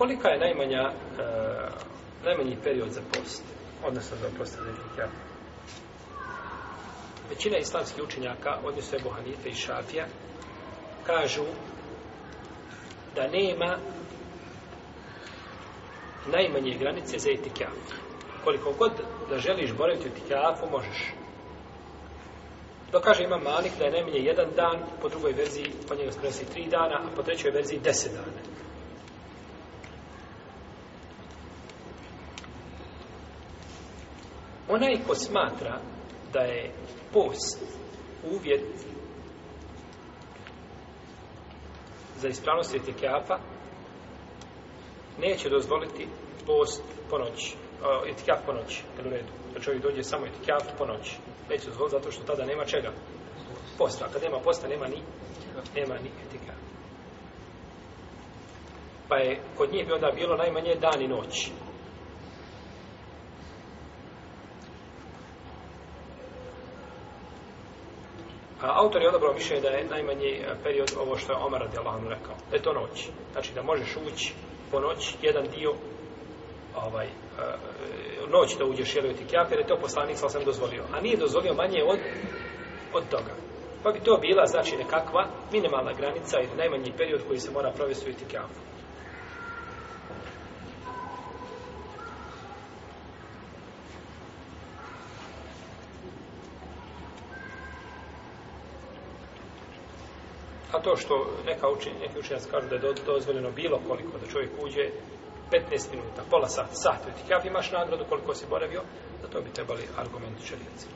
kolika je najmanja uh, najmanji period za post odnosno za postavljanje ja. većina islamskih učenjaka odnosno Ebu Hanife i Šafija kažu da nema najmanje granice za etikaf. Koliko god da želiš boraviti u etikafu, možeš. To kaže ima Malik da je najmanje jedan dan, po drugoj verziji po njega spresi tri dana, a po trećoj verziji deset dana. Onaj ko smatra da je post uvjet za ispravnost svijete kjapa, neće dozvoliti post po noći. Uh, etikaf po noći, kad u redu. Da čovjek dođe samo etikaf po noći. Neće dozvoliti zato što tada nema čega. Posta. Kad nema posta, nema ni, nema ni etikaf. Pa je kod njih bi onda bilo najmanje dan i noć. autor je odabrao više da je najmanji e, period ovo što je Omar radi Allahom rekao. Da je to noć. Znači da možeš ući po noć jedan dio ovaj, e, noć da uđeš jer ti kjap, jer je to poslanik sa sam dozvolio. A nije dozvolio manje od, od toga. Pa bi to bila, znači, nekakva minimalna granica ili najmanji period koji se mora provesti u itikjafu. A to što neka učin, neki učenjaci kažu da je dozvoljeno bilo koliko da čovjek uđe 15 minuta, pola sata, sat, sat, sat. Kako imaš nagradu koliko si boravio, za to bi trebali argumenti čelijaci.